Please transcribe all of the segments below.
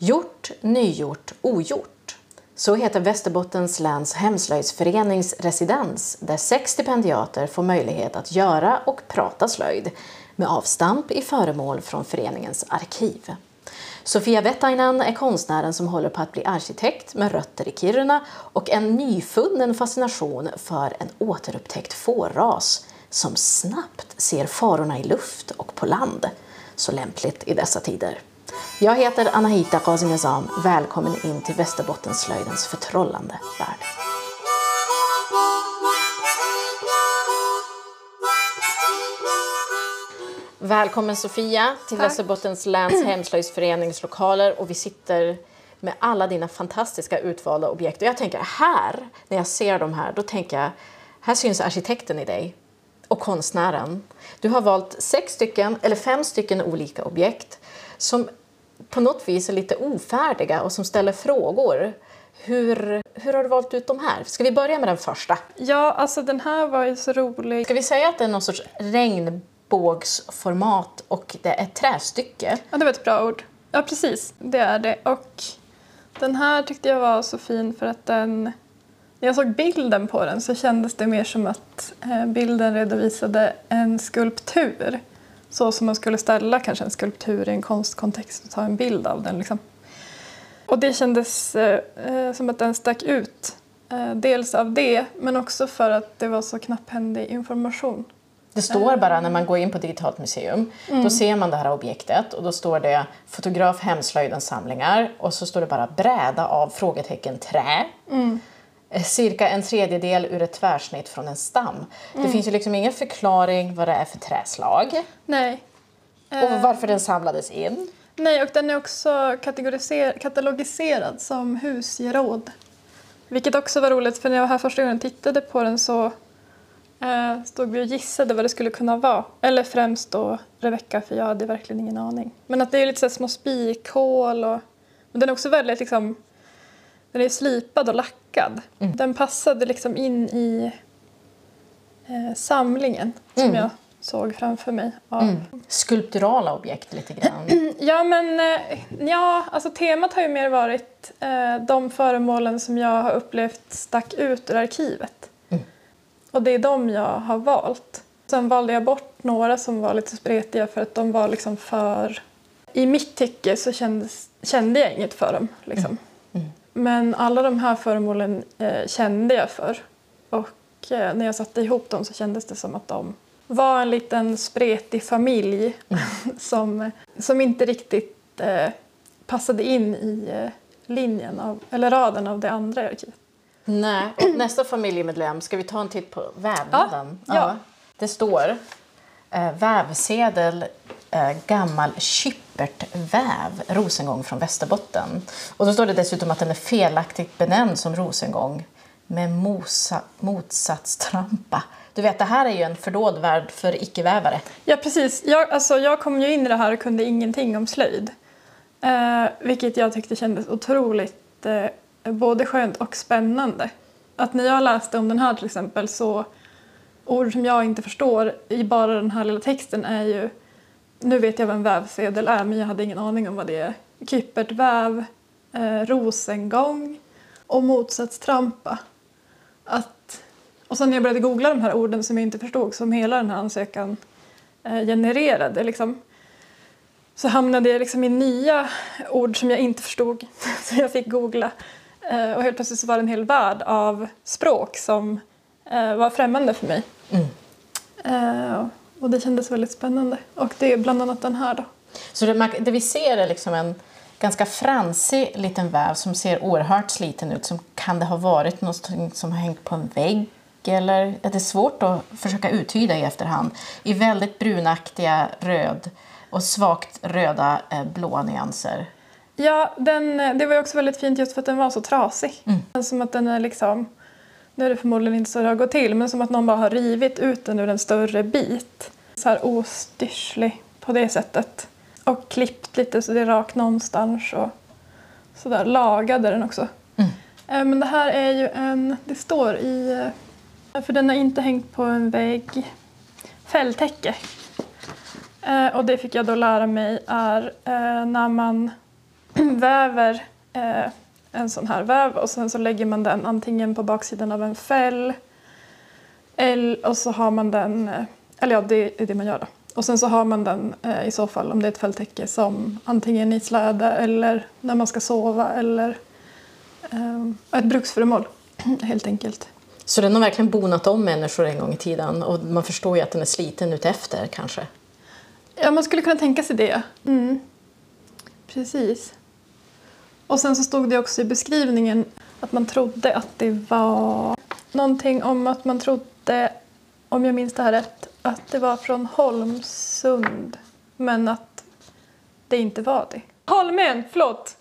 Gjort, nygjort, ogjort. Så heter Västerbottens läns hemslöjdsförenings residens där sex stipendiater får möjlighet att göra och prata slöjd med avstamp i föremål från föreningens arkiv. Sofia Vettainen är konstnären som håller på att bli arkitekt med rötter i Kiruna och en nyfunnen fascination för en återupptäckt fårras som snabbt ser farorna i luft och på land. Så lämpligt i dessa tider. Jag heter Anahita Qasimezam. Välkommen in till Västerbottenslöjdens förtrollande värld. Välkommen Sofia till Tack. Västerbottens läns hemslöjdsförenings lokaler och vi sitter med alla dina fantastiska utvalda objekt. Och jag tänker här, när jag ser de här, då tänker jag, här syns arkitekten i dig och konstnären. Du har valt sex stycken, eller fem stycken olika objekt som på något vis är lite ofärdiga och som ställer frågor. Hur, hur har du valt ut de här? Ska vi börja med den första? Ja, alltså den här var ju så rolig. Ska vi säga att det är någon sorts regnbågsformat och det är ett trästycke? Ja, det var ett bra ord. Ja, precis. Det är det. Och den här tyckte jag var så fin för att den... När jag såg bilden på den så kändes det mer som att eh, bilden redovisade en skulptur. Så som man skulle ställa kanske en skulptur i en konstkontext och ta en bild av den. Liksom. Och det kändes eh, eh, som att den stack ut. Eh, dels av det, men också för att det var så knapphändig information. Det står bara när man går in på Digitalt museum, då ser man det här objektet och då står det fotograf hemslöjdens samlingar och så står det bara bräda av frågetecken trä. Eh, Cirka en tredjedel ur ett tvärsnitt från en stam. Det finns ju liksom ingen förklaring vad det är för träslag Nej. och varför den samlades in. Nej, och den är också katalogiserad som husgeråd. Vilket också var roligt, för när jag var här första gången och tittade på den så eh, stod vi och gissade vad det skulle kunna vara. Eller främst då Rebecca, för jag hade verkligen ingen aning. Men att det är lite så små spikhål och... Men den är också väldigt liksom... Den är slipad och lackad. Den passade liksom in i eh, samlingen som jag såg framför mig. Av, Skulpturala objekt lite grann. Ja, men eh, ja, alltså temat har ju mer varit eh, de föremålen som jag har upplevt stack ut ur arkivet. Och det är de jag har valt. Sen valde jag bort några som var lite spretiga för att de var liksom för... I mitt tycke så kändes, kände jag inget för dem. Liksom. Men alla de här föremålen eh, kände jag för. Och eh, när jag satte ihop dem så kändes det som att de var en liten spretig familj som, som inte riktigt eh, passade in i eh, linjen av, eller raden av det andra i arkivet. Nej, och nästa familjemedlem, ska vi ta en titt på vävnaden? Ja, ja. Det står eh, vävsedel eh, gammal kyppertväv, rosengång från Västerbotten. Och så står det dessutom att den är felaktigt benämnd som rosengång med mosa, motsatstrampa. Du vet, det här är ju en fördåd värld för icke-vävare. Ja, precis. Jag, alltså, jag kom ju in i det här och kunde ingenting om slöjd. Eh, vilket jag tyckte kändes otroligt eh, både skönt och spännande. Att när jag läste om den här till exempel så ord som jag inte förstår i bara den här lilla texten är ju nu vet jag vad en vävsedel är men jag hade ingen aning om vad det är. Kyppertväv, eh, rosengång och motsatstrampa. Att, och sen när jag började googla de här orden som jag inte förstod som hela den här ansökan eh, genererade liksom, så hamnade jag liksom i nya ord som jag inte förstod. Så jag fick googla. Eh, och helt plötsligt så var det en hel värld av språk som eh, var främmande för mig. Eh, och det kändes väldigt spännande. Och det är bland annat den här då. Så det, det vi ser är liksom en ganska fransig liten väv som ser oerhört sliten ut. Som kan det ha varit något som har hängt på en vägg? Eller är det svårt att försöka uttyda i efterhand? I väldigt brunaktiga röd och svagt röda eh, blåa nyanser. Ja, den, det var också väldigt fint just för att den var så trasig. Som att den är liksom, nu är det förmodligen inte så det har gått till, men som att någon bara har rivit ut den ur en större bit. Så här ostyrslig på det sättet. Och klippt lite så det är rakt någonstans och sådär lagade den också. Eh, Men det här är ju en, det står i, eh, för den har inte hängt på en vägg, fälltäcke. Eh, Och det fick jag då lära mig är när man väver en sån här väv och sen så lägger man den antingen på baksidan av en fäll eller, och så har man den, eller ja det är det man gör då. Och sen så har man den eh, i så fall om det är ett fälltäcke som antingen i släde eller när man ska sova eller eh, ett bruksföremål helt enkelt. Så den har verkligen bonat om människor en gång i tiden och man förstår ju att den är sliten utefter kanske. Ja, man skulle kunna tänka sig det. Mm. Precis. Och sen så stod det också i beskrivningen att man trodde att det var någonting om att man trodde, om jag minns det här rätt, att det var från Holmsund. Men att det inte var det. Holmen, förlåt!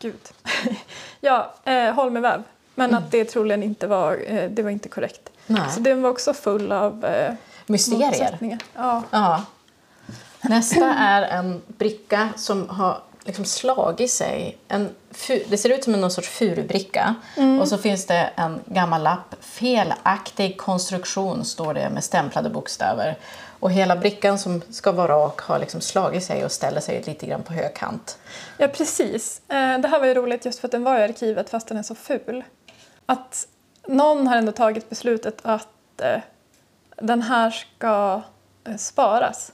Gud. ja, eh, Holmeväv. Men Mm. att det troligen inte var, eh, det var inte korrekt. Nej. Så den var också full av eh, Mysterier. Ja. Ja. Nästa är en bricka som har liksom slagit sig. En det ser ut som en någon sorts furubricka. Och så finns det en gammal lapp. Felaktig konstruktion står det med stämplade bokstäver. Och hela brickan som ska vara rak har liksom slagit sig och ställer sig lite grann på högkant. Ja, precis. Eh, Det här var ju roligt just för att den var i arkivet fast den är så ful. Att någon har ändå tagit beslutet att eh, den här ska eh, sparas.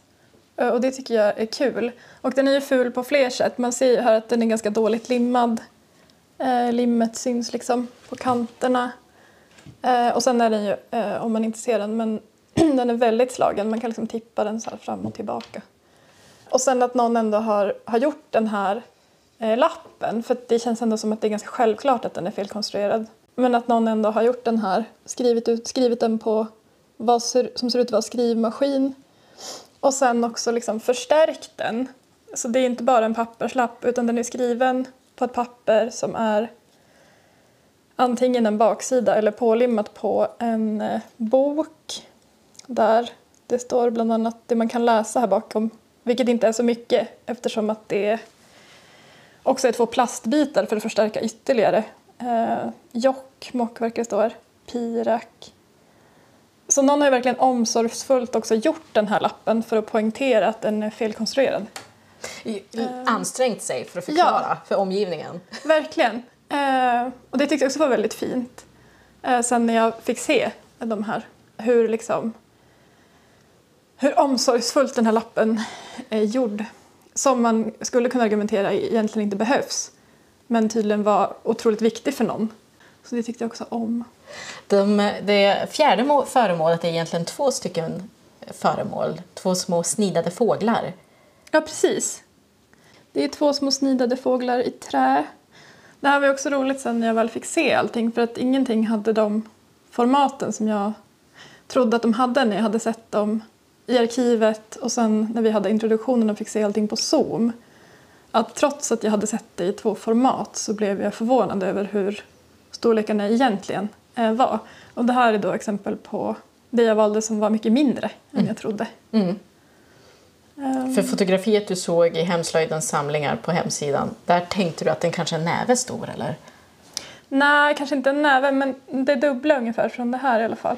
Eh, och det tycker jag är kul. Och den är ju ful på fler sätt. Man ser ju här att den är ganska dåligt limmad. Eh, limmet syns liksom på kanterna. Eh, och sen är den ju, eh, om man inte ser den, men den är väldigt slagen. Man kan liksom tippa den så här fram och tillbaka. Och sen att någon ändå har, har gjort den här eh, lappen. För det känns ändå som att det är ganska självklart att den är felkonstruerad. Men att någon ändå har gjort den här, skrivit, ut, skrivit den på vad ser, som ser ut att vara skrivmaskin. Och sen också liksom förstärkt den. Så det är inte bara en papperslapp utan den är skriven på ett papper som är antingen en baksida eller pålimmat på en eh, bok där det står bland annat det man kan läsa här bakom, vilket inte är så mycket eftersom att det också är två plastbitar för att förstärka ytterligare. Eh, Jokkmokk verkar det stå här, Pirak. Så någon har ju verkligen omsorgsfullt också gjort den här lappen för att poängtera att den är felkonstruerad. Ansträngt sig för att förklara för omgivningen. Verkligen. Eh, och det tyckte jag också var väldigt fint. Eh, sen när jag fick se de här, hur liksom hur omsorgsfullt den här lappen är gjord. Som man skulle kunna argumentera egentligen inte behövs. Men tydligen var otroligt viktig för någon. Så det tyckte jag också om. De, det fjärde må- föremålet är egentligen två stycken föremål. Två små snidade fåglar. Ja, precis. Det är två små snidade fåglar i trä. Det här var också roligt sen när jag väl fick se allting för att ingenting hade de formaten som jag trodde att de hade när jag hade sett dem i arkivet och sen när vi hade introduktionen och fick se allting på Zoom. Att trots att jag hade sett det i två format så blev jag förvånad över hur storlekarna egentligen eh, var. Och det här är då exempel på det jag valde som var mycket mindre än jag trodde. Mm. Ehm, För fotografiet du såg i Hemslöjdens samlingar på hemsidan, där tänkte du att den kanske är näve stor eller? Nej, kanske inte en näve, men det är dubbla ungefär från det här i alla fall.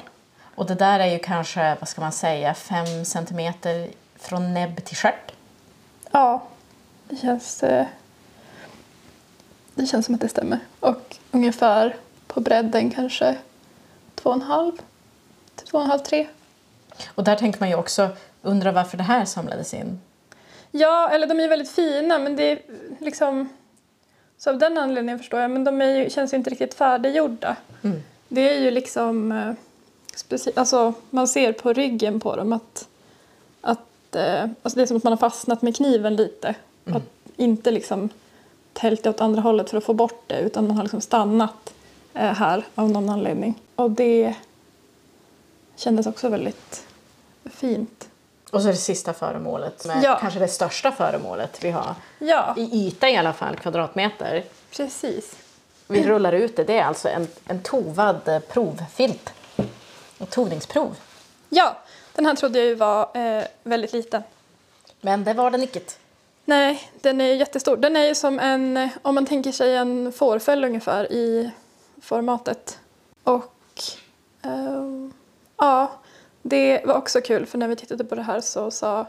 Och det där är ju kanske, vad ska man säga, fem centimeter från näbb till stjärt. Ja, det känns, eh, det känns som att det stämmer. Och ungefär på bredden kanske två och en halv, två och en halv, tre. Och där tänker man ju också, undra varför det här samlades in. Ja, eller de är ju väldigt fina, men det är liksom... Så av den anledningen förstår jag, men de är ju, känns ju inte riktigt färdiggjorda. Mm. Det är ju liksom... eh, Speci- alltså, man ser på ryggen på dem att, att eh, alltså det är som att man har fastnat med kniven lite. Att inte liksom tälta åt andra hållet för att få bort det utan man har liksom stannat eh, här av någon anledning. Och det kändes också väldigt fint. Och så det sista föremålet, med Ja. kanske det största föremålet vi har. Ja, I yta i alla fall, kvadratmeter. precis. Vi rullar ut det. Det är alltså en, en tovad eh, provfilt. Ett tovningsprov. Ja, den här trodde jag ju var eh, väldigt liten. Men det var den icke. Nej, den är jättestor. Den är ju som en, eh, om man tänker sig en fårfäll ungefär i formatet. Och ehm, ja, det var också kul för när vi tittade på det här så sa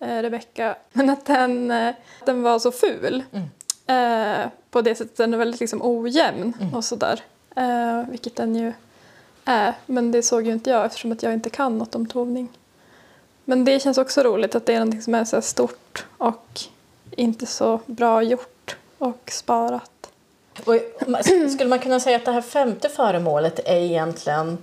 eh, Rebecka att den, eh, den var så ful. Eh, på det sättet den är väldigt liksom ojämn och sådär. Eh, vilket den ju är. Men det såg ju inte jag eftersom att jag inte kan något om tovning. Men det känns också roligt att det är någonting som är så stort och inte så bra gjort och sparat. Och skulle man kunna säga att det här femte föremålet är egentligen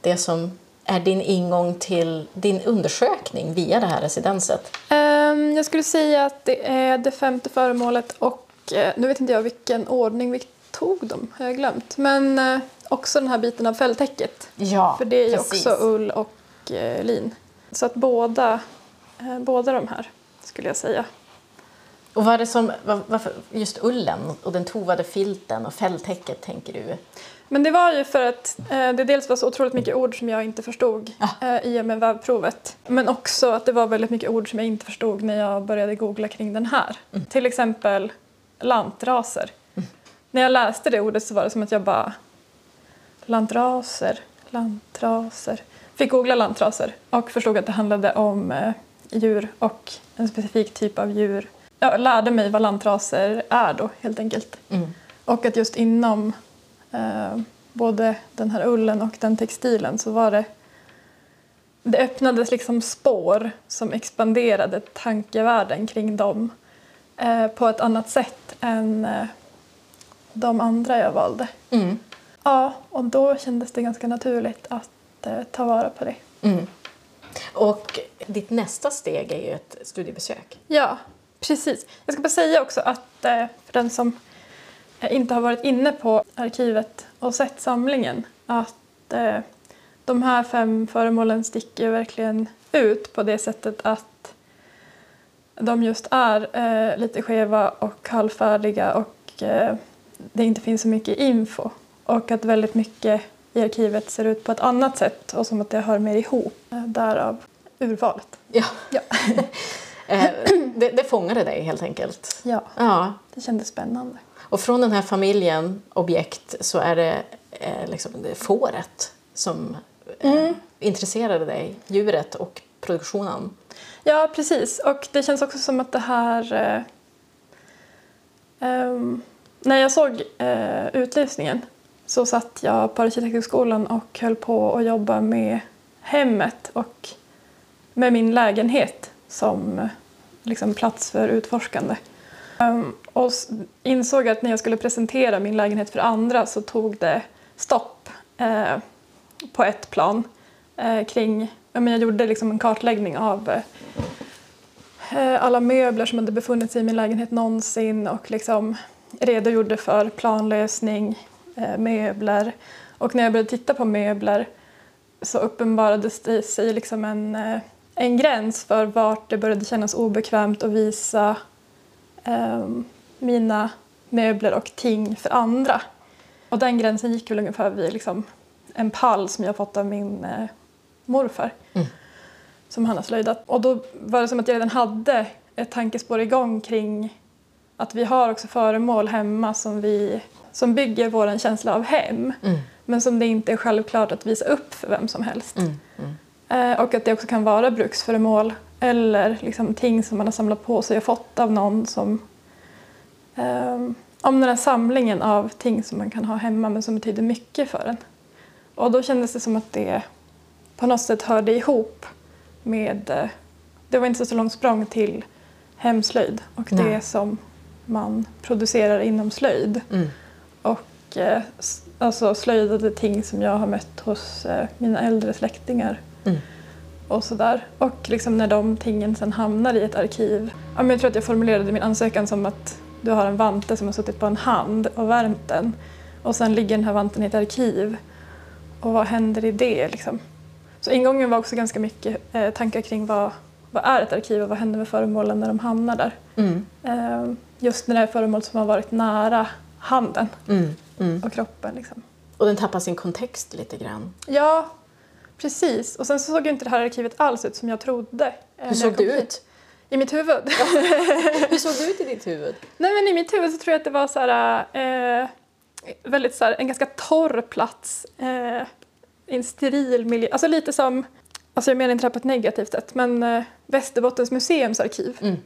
det som är din ingång till din undersökning via det här residenset? Ehm, jag skulle säga att det är det femte föremålet och eh, nu vet inte jag vilken ordning vi tog dem, har jag glömt. Men eh, också den här biten av fälltäcket. Ja, För det är ju också ull och eh, lin. Så att båda, eh, båda de här skulle jag säga. Och vad är det som, var- varför just ullen och den tovade filten och fälltäcket tänker du? Men det var ju för att eh, det dels var så otroligt mycket ord som jag inte förstod eh, i och med vävprovet. Men också att det var väldigt mycket ord som jag inte förstod när jag började googla kring den här. Till exempel lantraser. När jag läste det ordet så var det som att jag bara lantraser, lantraser. Fick googla lantraser och förstod att det handlade om eh, djur och en specifik typ av djur. Jag lärde mig vad lantraser är då helt enkelt. Mm. Och att just inom eh, både den här ullen och den textilen så var det det öppnades liksom spår som expanderade tankevärlden kring dem eh, på ett annat sätt än eh, de andra jag valde. Mm. Ja, och då kändes det ganska naturligt att eh, ta vara på det. Mm. Och ditt nästa steg är ju ett studiebesök. Ja, precis. Jag ska bara säga också att eh, för den som eh, inte har varit inne på arkivet och sett samlingen att de här fem föremålen sticker verkligen ut på det sättet att de just är lite skeva och halvfärdiga och det inte finns så mycket info. Och att väldigt mycket i arkivet ser ut på ett annat sätt och som att det hör mer ihop. Eh, därav urvalet. Ja. Ja. Eh, det, det fångade dig helt enkelt. ja, Ja. det kändes spännande. Och från den här familjen objekt så är det eh, liksom det fåret som eh, intresserade dig, djuret och produktionen. Ja, precis. Och det känns också som att det här... Eh, ehm, när jag såg eh, utlysningen så satt jag på Arkitekthögskolan och höll på att jobba med hemmet och med min lägenhet som liksom, plats för utforskande. Ehm, och insåg att när jag skulle presentera min lägenhet för andra så tog det stopp eh, på ett plan eh, kring... Jag gjorde liksom en kartläggning av eh, alla möbler som hade befunnit sig i min lägenhet någonsin och liksom redogjorde för planlösning, möbler. Och när jag började titta på möbler så uppenbarades det sig liksom en, eh, en gräns för vart det började kännas obekvämt att visa ehm, mina möbler och ting för andra. Och den gränsen gick väl ungefär vid liksom en pall som jag fått av min eh, morfar som han har slöjdat. Och då var det som att jag redan hade ett tankespår igång kring att vi har också föremål hemma som, vi, som bygger vår känsla av hem men som det inte är självklart att visa upp för vem som helst. Eh, och att det också kan vara bruksföremål eller liksom ting som man har samlat på sig och fått av någon som Ehm, om den här samlingen av ting som man kan ha hemma men som betyder mycket för en. Och då kändes det som att det på något sätt hörde ihop med... eh, Det var inte så långt språng till hemslöjd och Nej. det som man producerar inom slöjd. Mm. Och eh, alltså slöjdade ting som jag har mött hos eh, mina äldre släktingar. Mm. Och sådär. Och liksom när de tingen sen hamnar i ett arkiv. Ja, men jag tror att jag formulerade min ansökan som att du har en vante som har suttit på en hand och värmt den. Och sen ligger den här vanten i ett arkiv. Och vad händer i det liksom? Så ingången var också ganska mycket eh, tankar kring vad, vad är ett arkiv och vad händer med föremålen när de hamnar där. Mm. Eh, just när det är föremål som har varit nära handen Mm. Mm. och kroppen. Liksom. Och den tappar sin kontext lite grann. Ja, precis. Och sen så såg inte det här arkivet alls ut som jag trodde. eh, Hur såg hit. ut? I mitt huvud? Hur såg det ut i ditt huvud? Nej men i mitt huvud så tror jag att det var så här, eh, väldigt så här, en ganska torr plats. Eh, i en steril miljö. Alltså lite som, alltså jag menar inte det här på ett negativt sätt, men eh, Västerbottens museums arkiv. Mm.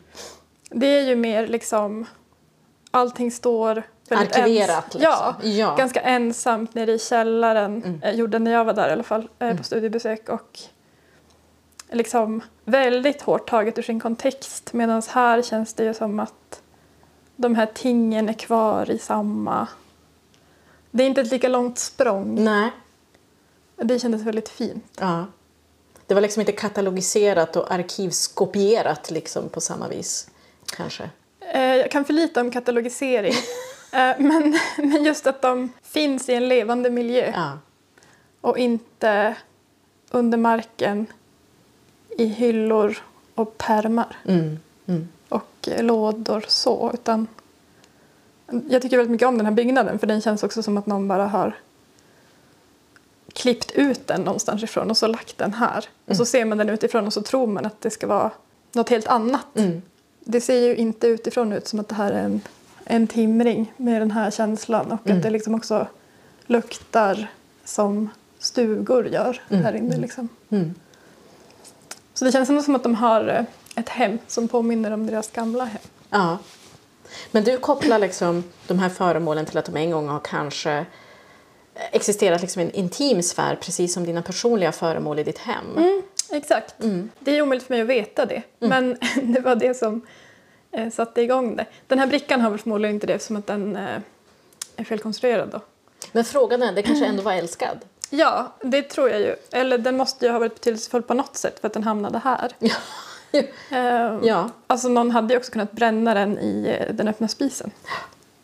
Det är ju mer liksom allting står väldigt Arkiverat, ens- liksom. Ja, Ja. ganska ensamt nere i källaren. Mm. Eh, gjorde när jag var där i alla fall, eh, på studiebesök. Och liksom väldigt hårt taget ur sin kontext. Medan här känns det ju som att de här tingen är kvar i samma... Det är inte ett lika långt språng. Nej. Det kändes väldigt fint. Ja. Det var liksom inte katalogiserat och arkivskopierat liksom på samma vis, kanske. Eh, Jag kan för lite om katalogisering. Eh, men, men just att de finns i en levande miljö Ja. och inte under marken i hyllor och pärmar Mm. Mm. och eh, lådor så. Utan jag tycker väldigt mycket om den här byggnaden för den känns också som att någon bara har klippt ut den någonstans ifrån och så lagt den här. Och så ser man den utifrån och så tror man att det ska vara något helt annat. Mm. Det ser ju inte utifrån ut som att det här är en, en timring med den här känslan och att det liksom också luktar som stugor gör här inne. Liksom. Mm. Så det känns ändå som att de har eh, ett hem som påminner om deras gamla hem. Ja. Men du kopplar liksom de här föremålen till att de en gång har kanske existerat liksom i en intim sfär precis som dina personliga föremål i ditt hem. Exakt. Det är omöjligt för mig att veta det. Men det var det som eh, satte igång det. Den här brickan har väl förmodligen inte det eftersom att den eh, är felkonstruerad då. Men frågan är, det kanske ändå var älskad? Ja, det tror jag ju. Eller den måste ju ha varit betydelsefull på något sätt för att den hamnade här. Ja. Ehm, ja. Alltså någon hade ju också kunnat bränna den i eh, den öppna spisen.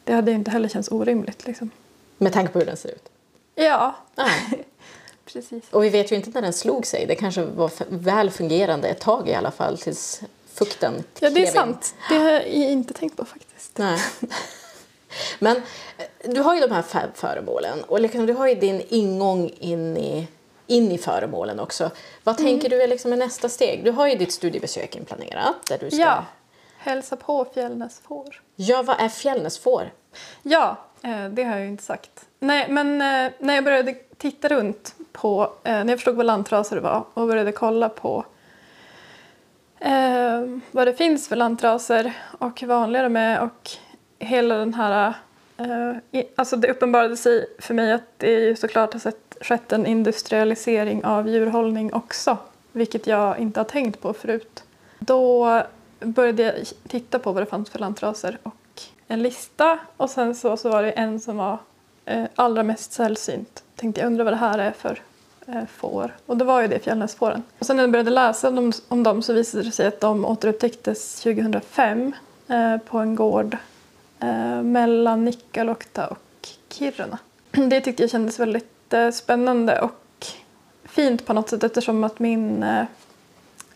Det hade ju inte heller känts orimligt liksom. Med tanke på hur den ser ut. Ja, Nej. precis. Och vi vet ju inte när den slog sig. Det kanske var väl fungerande ett tag i alla fall tills fukten Ja, det är sant. Det har jag inte tänkt på faktiskt. Nej. Men eh, du har ju de här föremålen och liksom, du har ju din ingång in i, in i föremålen också. Vad Mm. tänker du är liksom nästa steg? Du har ju ditt studiebesök inplanerat. Där du ska... Ja, hälsa på Fjällnäs får. ja, vad är Fjällnäsfår? Ja, eh, det har jag ju inte sagt. Nej, men eh, när jag började titta runt på, när jag förstod vad lantraser var och började kolla på eh, vad det finns för lantraser och hur vanliga de är och hela den här... Eh, alltså det uppenbarade sig för mig att det ju såklart har skett en industrialisering av djurhållning också, vilket jag inte har tänkt på förut. Då började jag titta på vad det fanns för lantraser och en lista och sen så, så var det en som var eh, allra mest sällsynt. Tänkte jag undrar vad det här är för Eh, får. Och det var ju det fjällnäsfåren. Och sen när jag började läsa om, om dem så visade det sig att de återupptäcktes 2005 eh, på en gård eh, mellan Nikkaluokta och Kiruna. Det tyckte jag kändes väldigt eh, spännande och fint på något sätt eftersom att min eh,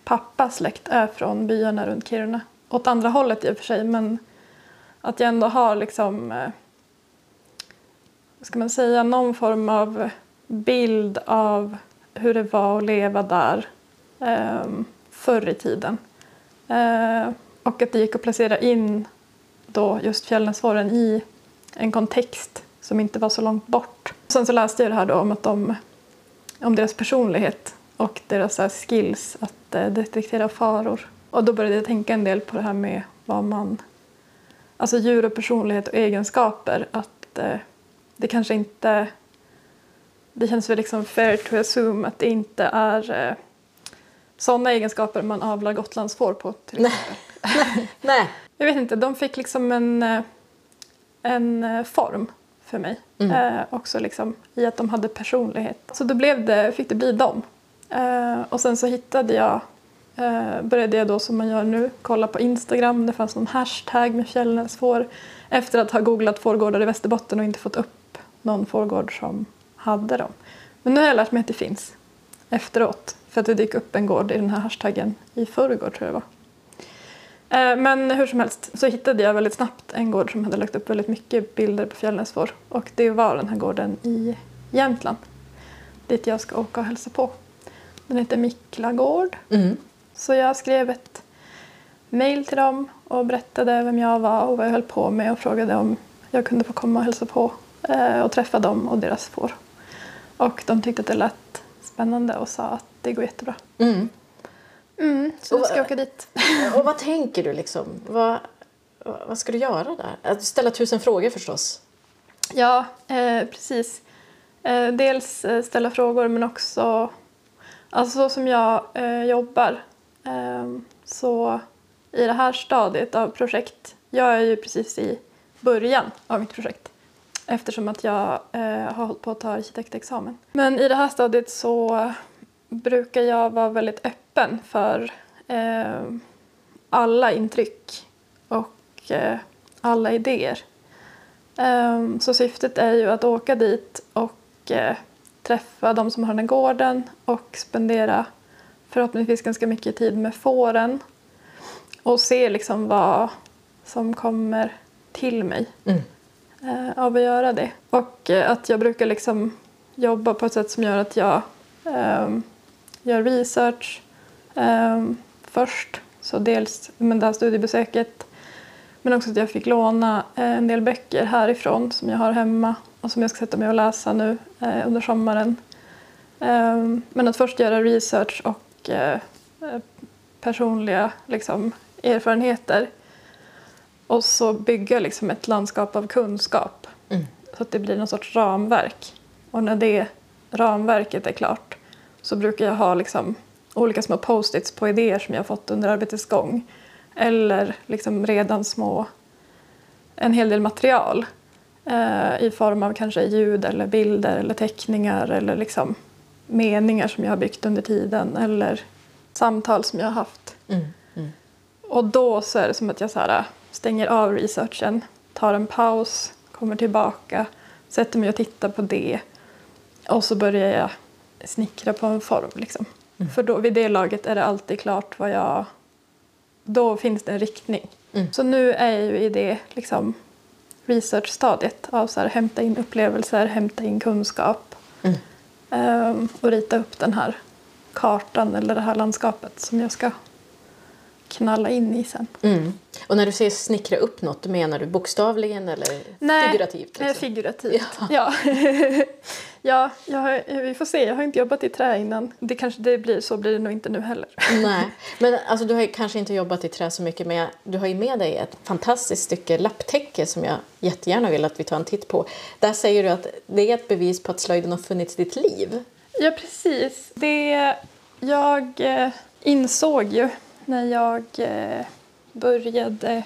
pappas släkt är från byarna runt Kiruna. Åt andra hållet i och för sig men att jag ändå har liksom eh, vad ska man säga, någon form av bild av hur det var att leva där eh, förr i tiden. Eh, och att det gick att placera in då just Fjällnäsfåren i en kontext som inte var så långt bort. Sen så läste jag det här då om, att de, om deras personlighet och deras här skills att eh, detektera faror. Och då började jag tänka en del på det här med vad man... Alltså djur och personlighet och egenskaper. Att eh, det kanske inte... Det känns väl liksom fair to assume att det inte är eh, sådana egenskaper man avlar gotlandsfår på. Till Nej. exempel. Nej. Jag vet inte, de fick liksom en, eh, en eh, form för mig. Eh, också liksom i att de hade personlighet. Så då blev det, fick det bli dem. Eh, och sen så hittade jag, eh, började jag då som man gör nu, kolla på Instagram. Det fanns någon hashtag med fjällnäsfår. Efter att ha googlat fårgårdar i Västerbotten och inte fått upp någon fårgård som hade dem. Men nu har jag lärt mig att det finns efteråt. För att det dök upp en gård i den här hashtaggen i förrgår tror jag det var. Eh, Men hur som helst så hittade jag väldigt snabbt en gård som hade lagt upp väldigt mycket bilder på fjällnäsfår. Och det var den här gården i Jämtland. Dit jag ska åka och hälsa på. Den heter Miklagård. Mm. Så jag skrev ett mail till dem och berättade vem jag var och vad jag höll på med och frågade om jag kunde få komma och hälsa på eh, och träffa dem och deras får. Och de tyckte att det lät spännande och sa att det går jättebra. Mm. Mm, så Och jag ska åka dit. Och vad tänker du liksom? Vad, vad ska du göra där? Att ställa tusen frågor förstås. Ja, eh, precis. Eh, dels eh, ställa frågor men också alltså så som jag eh, jobbar. Eh, så i det här stadiet av projekt, jag är ju precis i början av mitt projekt eftersom att jag eh, har hållit på att ta arkitektexamen. Men i det här stadiet så brukar jag vara väldigt öppen för eh, alla intryck och eh, alla idéer. Ehm, så syftet är ju att åka dit och eh, träffa de som har den här gården och spendera förhoppningsvis ganska mycket tid med fåren och se liksom vad som kommer till mig mm eh, av att göra det. Och eh, att jag brukar liksom jobba på ett sätt som gör att jag ehm, gör research ehm, först. Så dels med det här studiebesöket men också att jag fick låna eh, en del böcker härifrån som jag har hemma och som jag ska sätta mig och läsa nu eh, under sommaren. Ehm, men att först göra research och eh, eh personliga liksom, erfarenheter och så bygga liksom, ett landskap av kunskap mm. så att det blir någon sorts ramverk. Och när det ramverket är klart så brukar jag ha liksom, olika små post-its på idéer som jag har fått under arbetets gång eller liksom redan små, en hel del material eh, i form av kanske ljud eller bilder eller teckningar eller liksom meningar som jag har byggt under tiden eller samtal som jag har haft. Mm, mm. Och då så är det som att jag så här, stänger av researchen, tar en paus, kommer tillbaka, sätter mig och tittar på det och så börjar jag snickra på en form. Liksom. Mm. För då, vid det laget är det alltid klart vad jag då finns det en riktning. Mm. Så nu är jag ju i det liksom, researchstadiet av så här, hämta in upplevelser, hämta in kunskap mm. um, och rita upp den här kartan eller det här landskapet som jag ska knalla in i sen. Mm. Och när du säger snickra upp något, menar du bokstavligen eller Nej, figurativt? Nej, liksom? figurativt. Ja. ja. ja, jag har, vi får se. Jag har inte jobbat i trä innan. Det kanske det blir, så blir det nog inte nu heller. Nej, men alltså, du har kanske inte jobbat i trä så mycket men du har ju med dig ett fantastiskt stycke lapptäcke som jag jättegärna vill att vi tar en titt på. Där säger du att det är ett bevis på att slöjden har funnits i ditt liv. Ja, precis. Det jag eh, insåg ju när jag eh, började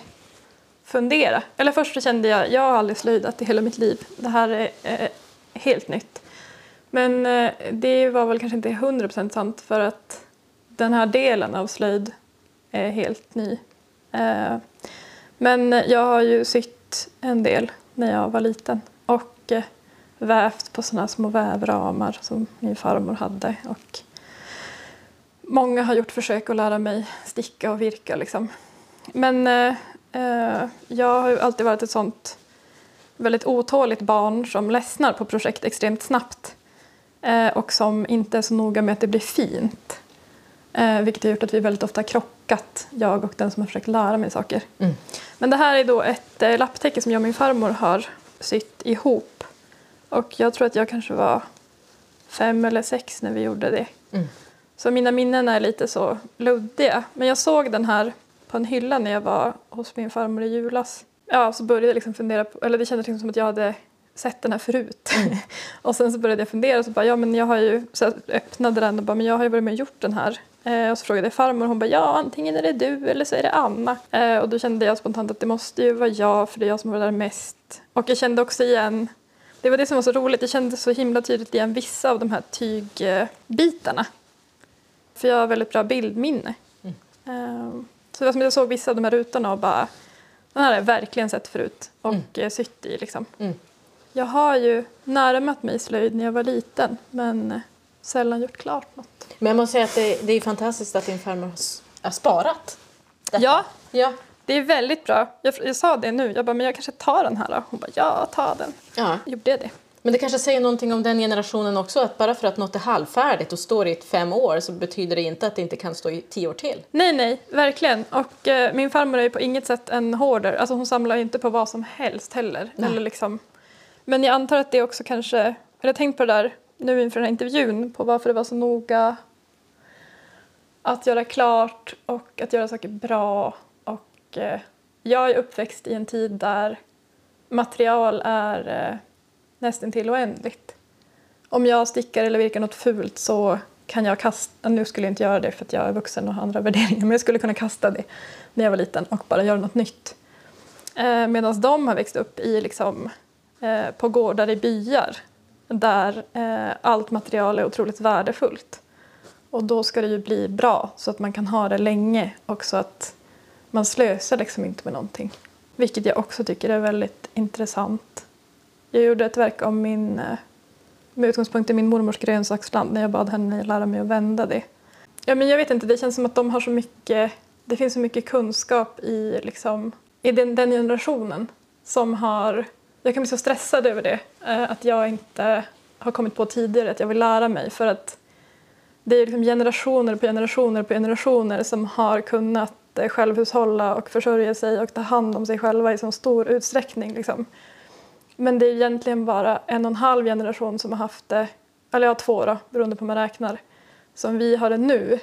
fundera. Eller först så kände jag, jag har aldrig slöjdat i hela mitt liv. Det här är eh, helt nytt. Men eh, det var väl kanske inte hundra procent sant för att den här delen av slöjd är helt ny. Men jag har ju sytt en del när jag var liten och vävt på sådana små vävramar som min farmor hade. Och många har gjort försök att lära mig sticka och virka. Liksom. Men eh, eh, jag har alltid varit ett sånt väldigt otåligt barn som ledsnar på projekt extremt snabbt eh, och som inte är så noga med att det blir fint. Eh, vilket har gjort att vi väldigt ofta krockat, jag och den som har försökt lära mig saker. Mm. Men det här är då ett eh, lapptäcke som jag och min farmor har sytt ihop. Och jag tror att jag kanske var fem eller sex när vi gjorde det. Mm. Så mina minnen är lite så luddiga. Men jag såg den här på en hylla när jag var hos min farmor i julas. Ja, så började jag liksom fundera på, eller det kändes liksom som att jag hade sett den här förut. Mm. och sen så började jag fundera och så bara, ja men jag har ju, så jag öppnade den och bara, men jag har ju varit med och gjort den här. Eh, och så frågade jag farmor och hon bara, ja antingen är det du eller så är det Anna. Eh, och då kände jag spontant att det måste ju vara jag för det är jag som varit där mest. Och jag kände också igen, det var det som var så roligt, jag kände så himla tydligt igen vissa av de här tygbitarna. För jag har väldigt bra bildminne. Mm. Um, så jag såg vissa av de här rutorna och bara, den här har jag verkligen sett förut och mm. Eh, sytt i liksom. Mm. Jag har ju närmat mig slöjd när jag var liten men sällan gjort klart något. Men jag måste säga att det, det är fantastiskt att din farmor har sparat detta. Ja, ja, det är väldigt bra. Jag, jag sa det nu, jag bara, men jag kanske tar den här då. Hon bara, ja, ta den. Ja. Gjorde jag det. Men det kanske säger någonting om den generationen också, att bara för att något är halvfärdigt och står i ett fem år så betyder det inte att det inte kan stå i tio år till. Nej, nej, verkligen. Och eh, min farmor är på inget sätt en hoarder, alltså hon samlar ju inte på vad som helst heller. Eller liksom. Men jag antar att det också kanske, eller jag tänkt på det där nu inför den här intervjun, på varför det var så noga att göra klart och att göra saker bra och eh, jag är uppväxt i en tid där material är eh, nästan till oändligt. Om jag stickar eller virkar något fult så kan jag kasta, nu skulle jag inte göra det för att jag är vuxen och har andra värderingar, men jag skulle kunna kasta det när jag var liten och bara göra något nytt. Eh, Medan de har växt upp i liksom, eh, på gårdar i byar där eh, allt material är otroligt värdefullt. Och då ska det ju bli bra så att man kan ha det länge och så att man slösar liksom inte med någonting. Vilket jag också tycker är väldigt intressant. Jag gjorde ett verk om min, eh, med utgångspunkt i min mormors grönsaksland när jag bad henne lära mig att vända det. Ja, men jag vet inte, det känns som att de har så mycket, det finns så mycket kunskap i, liksom, i den, den generationen som har, jag kan bli så stressad över det, eh, att jag inte har kommit på tidigare att jag vill lära mig för att det är liksom generationer på generationer på generationer som har kunnat eh, självhushålla och försörja sig och ta hand om sig själva i så stor utsträckning. Liksom. Men det är egentligen bara en och en halv generation som har haft det, eller ja, två då, beroende på hur man räknar, som vi har det nu.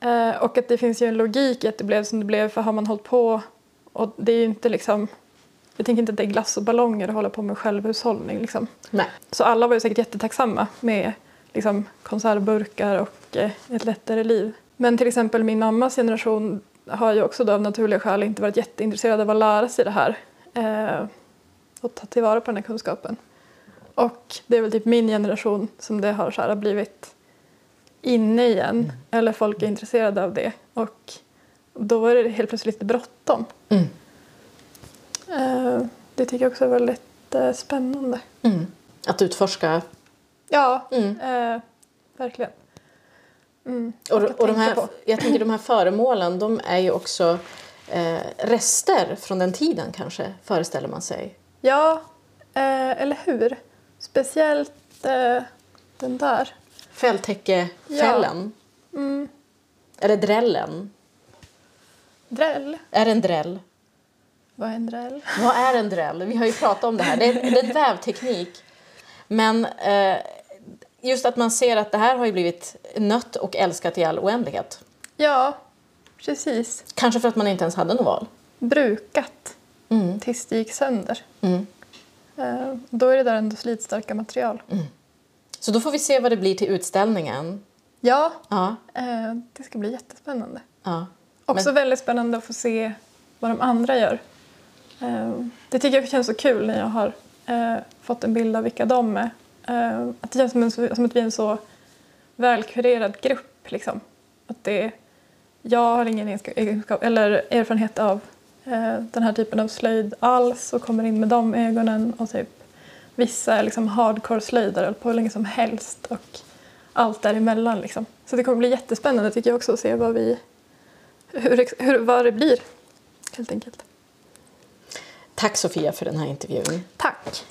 Eh, och att det finns ju en logik i att det blev som det blev för har man hållit på och det är ju inte liksom jag tänker inte att det är glass och ballonger att hålla på med självhushållning. Liksom. Nej. Så alla var ju säkert jättetacksamma med liksom, konservburkar och eh, ett lättare liv. Men till exempel min mammas generation har ju också då av naturliga skäl inte varit jätteintresserade av att lära sig det här eh, och ta tillvara på den här kunskapen. Och det är väl typ min generation som det har så här, blivit inne igen, eller folk är intresserade av det. Och då är det helt plötsligt lite bråttom. Mm. Eh, det tycker jag också är väldigt eh, spännande. Mm. Att utforska. Ja, Mm. eh, verkligen. Mm. Och, att och de här, på. jag tänker de här föremålen de är ju också eh, rester från den tiden kanske, föreställer man sig. Ja, eh, eller hur? Speciellt eh, den där. Fälltäckefällen. Mm. Eller drällen. Dräll. Är det en dräll? Vad är en dräll? Vad är en dräll? Vi har ju pratat om det här. Det är, det är en vävteknik. Men eh, just att man ser att det här har ju blivit nött och älskat i all oändlighet. Ja, precis. Kanske för att man inte ens hade något val. Brukat Mm. tills det gick sönder. Mm. Eh, då är det där ändå slitstarka material. Så då får vi se vad det blir till utställningen. Ja, Ja, eh, det ska bli jättespännande. ja. Också väldigt spännande att få se vad de andra gör. Eh, Det tycker jag känns så kul när jag har fått en bild av vilka de är. Att det känns som, en, som att vi är en så välkurerad grupp. Liksom. Att det, jag har ingen egenskap, eller erfarenhet av den här typen av slöjd alls och kommer in med de ögonen. Och typ, vissa är liksom hardcore-slöjdare, på hur länge som helst. Och allt däremellan. Liksom. Så det kommer bli jättespännande tycker jag också att se vad vi hur, hur, vad det blir, helt enkelt. Tack Sofia för den här intervjun. Tack!